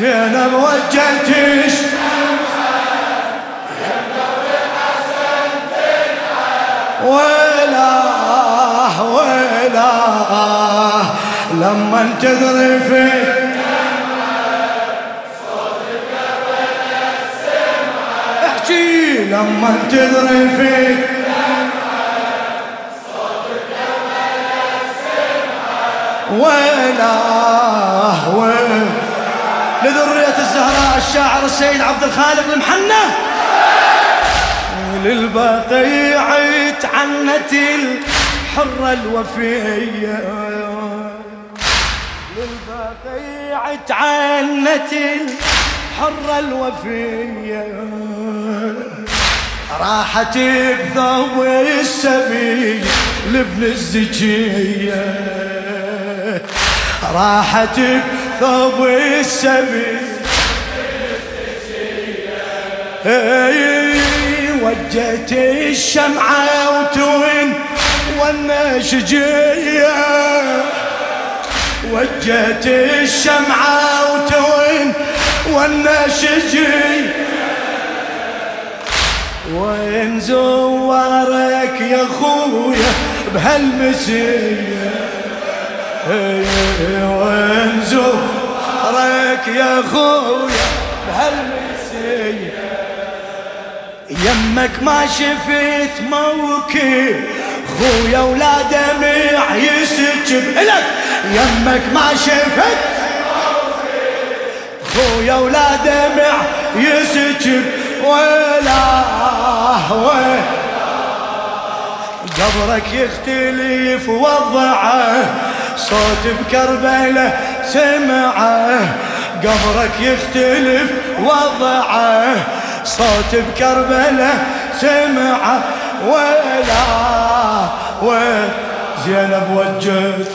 زينب وجهتش. ولا ولا لما تدري في احكي لما تدري في ويلا وين لذرية الزهراء الشاعر السيد عبد الخالق المحنة. وللبقيع تعنت الحرة الوفية. للبقيع تعنت الحرة الوفية. راحت بثوب السبيل لابن الزكيه راحت بثوب السبيل وجهت الشمعة وتوين والنشجية. وجهت الشمعة وتوين والنشجية. وين زوارك يا خويا بهالمسية؟ وين زورك يا خويا بهالمسية يمك ما شفت موكب خويا ولا دمع يسكب إلك يمك ما شفت خويا ولا دمع يسكب ولا قبرك يختلف وضعه صوت بكربلة سمعه. قبرك يختلف وضعه. صوت بكربلة سمعه. ولا وزينب وجهت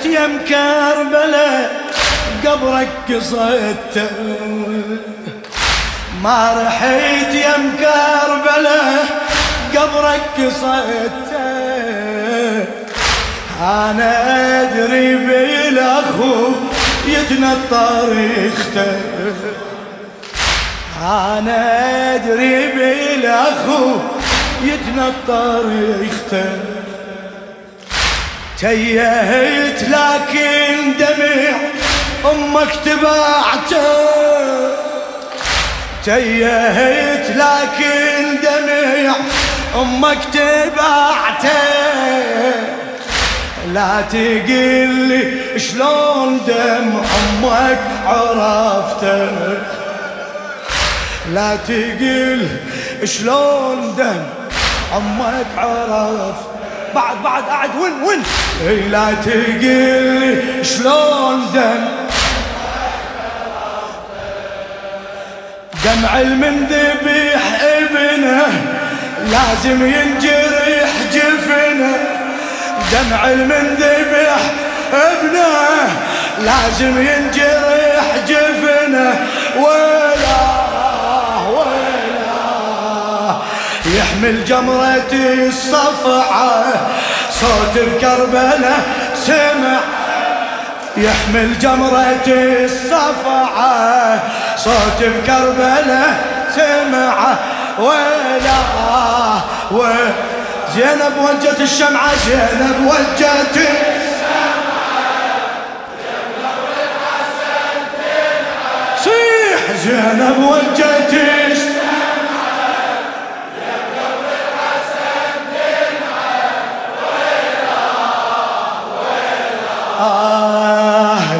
رحيت يم كربلاء قبرك قصدته ما رحيت يم كربلاء قبرك قصدته أنا أدري بالاخو يتنطر يخته أنا أدري بالاخو يتنطر يخته تيهت لكن دمع أمك تبعته. تيهت لكن دمع أمك تبعته. لا تقل لي شلون دم أمك عرفته. لا تقل شلون دم أمك عرفته. بعد بعد قاعد وين وين؟ اي لا تقل شلون دم دمع المنذبح ابنه لازم ينجرح جفنه دمع المنذبح ابنه لازم ينجرح جفنه ولا يحمل جمرة الصفعة صوت بكربلة سمع. يحمل جمرة الصفعة. صوت بكربلة سمع. ولا و زينب وجت الشمعة زينب وجت صيح زينب وجت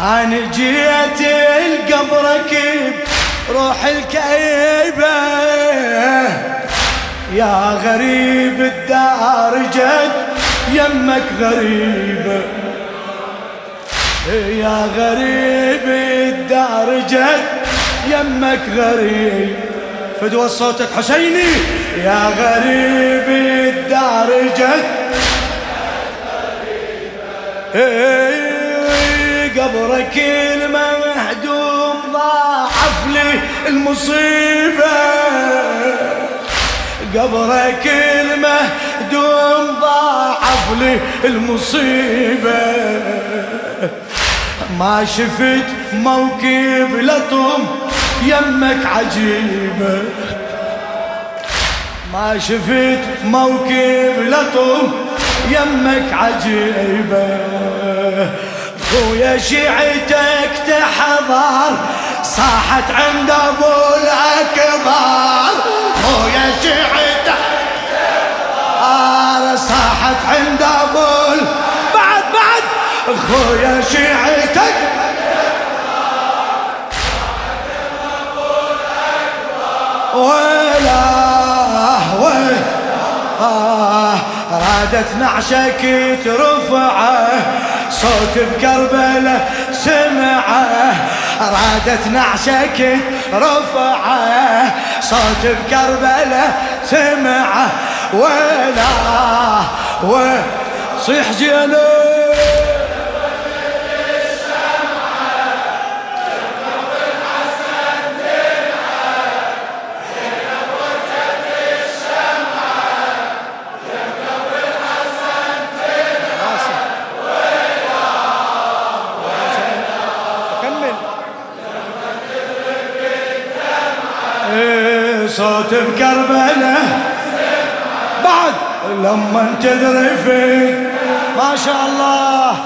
أنا جيت القبر ركيب روح الكئيبة يا غريب الدار جد يمك غريبة يا غريب الدار جد يمك غريب. فدوى صوتك حسيني. يا غريب الدار جد قبرك المهدوم ضاعف لي المصيبة. قبرك المهدوم ضاعف لي المصيبة. ما شفت موكب لطم يمك عجيبة. ما شفت موكب لطم يمك عجيبة. خويا شيعتك تحضر صاحت عند أبو الأكبر. خويا شيعتك تحضر صاحت عند أبو بعد بعد. خويا شيعتك ولا ولا. رادت نعشك ترفعه. صوت بكربلة سمعه رادت نعشك رفعه. صوت بكربلة سمعه ولا وصيح زينب صوت بكربلة بعد لما تدري في ما شاء الله.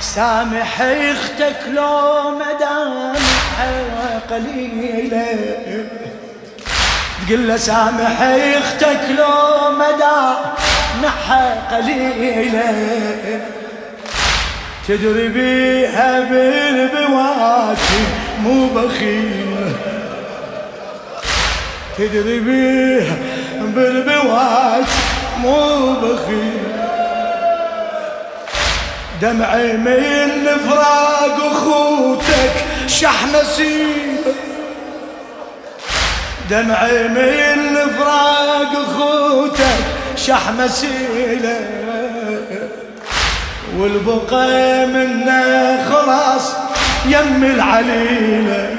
سامح أختك لو مدامع قليلة. تقول له سامح أختك لو مدامع نحى قليلة تدري بيها بالبواكي مو بخيلة تدري بيها بالبواكي مو بخيلة دمعي من فراق أخوتك شحنة سيبة دمعي من فراق أخوتك شح مسيلة والبقى منا خلاص يم العليلة.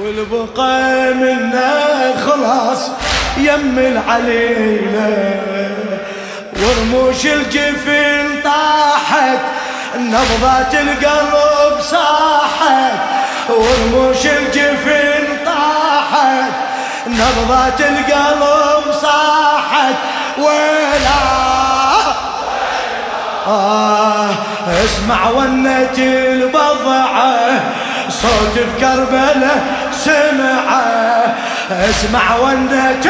والبقى منا خلاص يم العليلة. ورموش الجفن طاحت نبضات القلب صاحت. ورموش الجفن طاحت نبضة القلب صاحت. ولا آه اسمع ونة البضعة صوت بكربلة سمعة. اسمع ونة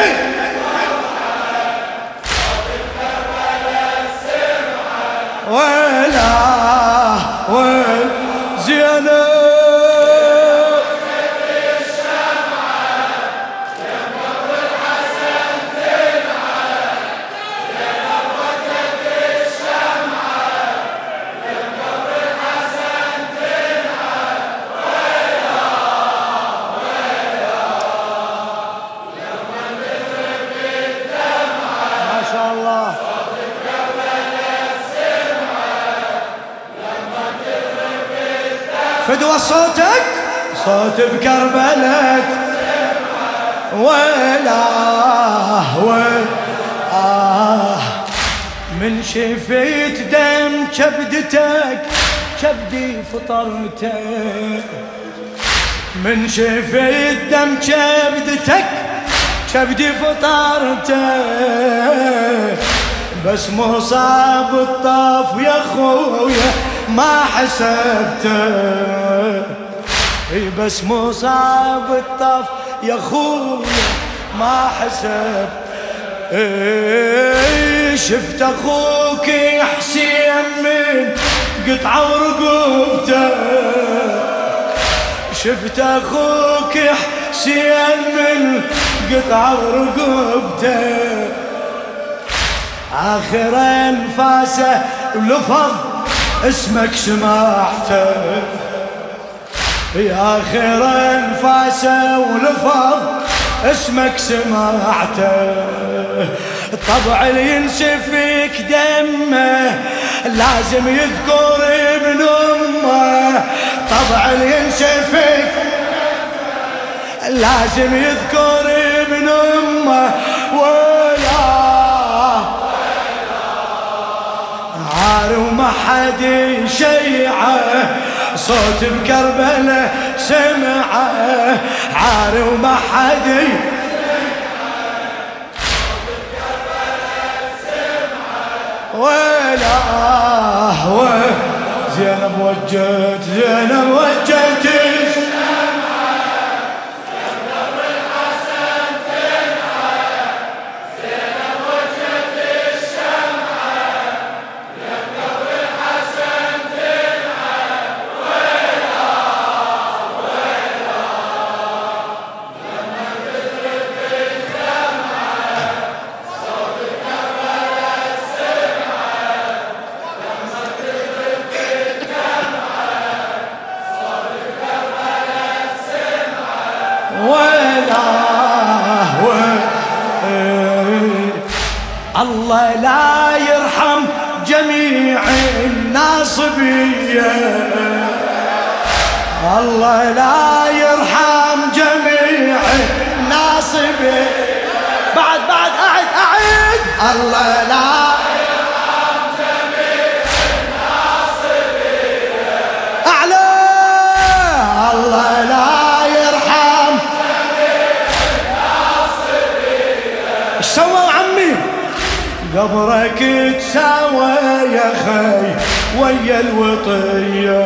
فدوى صوتك صوت بكربلك. ولا آه من شفيت دم كبدتك كبدي فطرتك. من شفيت دم كبدتك كبدي فطرتك. بس مصاب الطاف يا خويا ما حسبته. بس مصاب الطاف يا خويا ما حسب شفت أخوك حسين من قطعة ورقبته شفت أخوك حسين من قطعة ورقبته آخر انفاسه ولفظ اسمك سمعته. يا اخر انفاسه ولفظ اسمك سمعته. طبع اللي ينسفك دمه لازم يذكر ابن أمه. طبع اللي ينسفك لازم يذكر ابن أمه. عار وما حد يشيعه. صوت بكربلة سمعه. عار وما حد ولا زينب وجت زينب الناصبية الله لا يرحم جميع الناصبية بعد بعد أعد أعد. الله لا قبرك تساوى يا خي. ويا الوطية.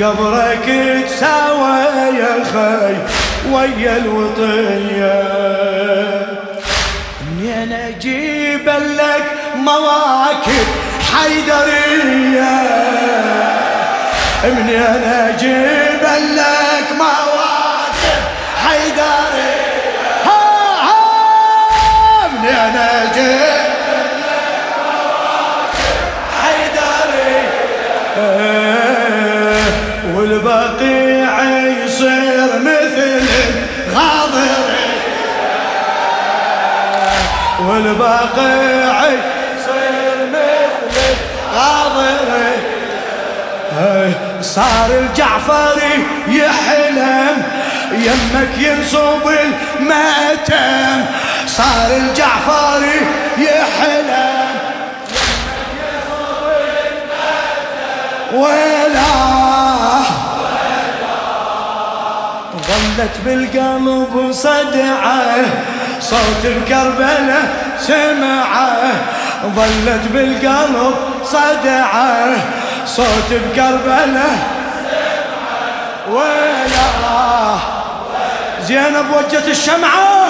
قبرك تساوى يا خي ويا الوطية. منين أجيب لك مواكب حيدرية. منين أجيب لك مواكب حيدرية. أنا جيت حيدري والبقيع يصير مثل غاضر. والبقيع يصير مثل غاضر. صار الجعفري يحلم يمك ينصب المأتم. صار الجعفري يحلم ولا ظلت بالقلب صدعة صوت الكربلة سمعة. ظلت بالقلب صدعة صوت بكربلة ولا زينب وجت الشمعة.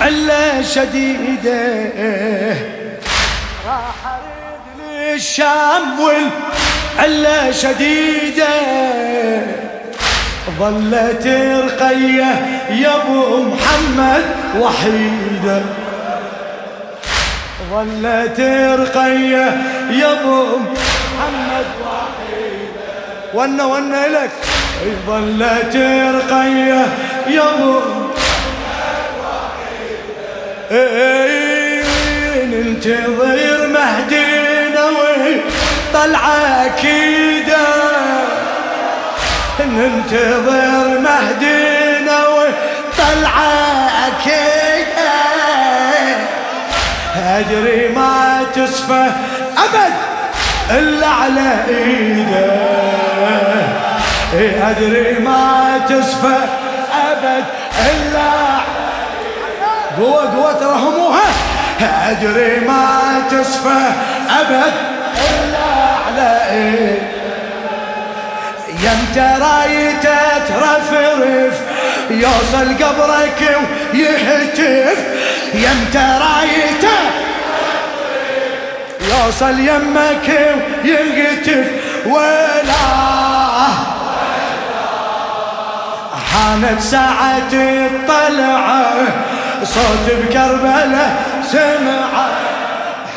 علة شديدة. راح أريد للشام والعلة شديدة. ظلت رقية يا أبو محمد وحيدة. ظلت رقية يا أبو ونا ونا لك ظلت رقية يوم ننتظر مهدينا وطلع أكيدة. ننتظر مهدينا وطلع أكيدة. ادري ما تصفى أبد إلا على إيده. ادري ما تصفى أبد إلا قوة قوة أدري ما تصفى أبد إلا على يمتى رايته ترفرف يوصل قبرك ويهتف. يمتى رايته يوصل يمك ويهتف. ولا حانت ساعة الطلعة صوت بكربلة سمعة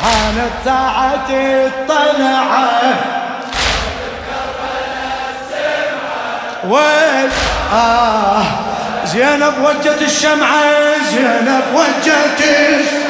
حانت ساعة الطلعة. وين آه زينب وجت الشمعة زينب وجت الشمعة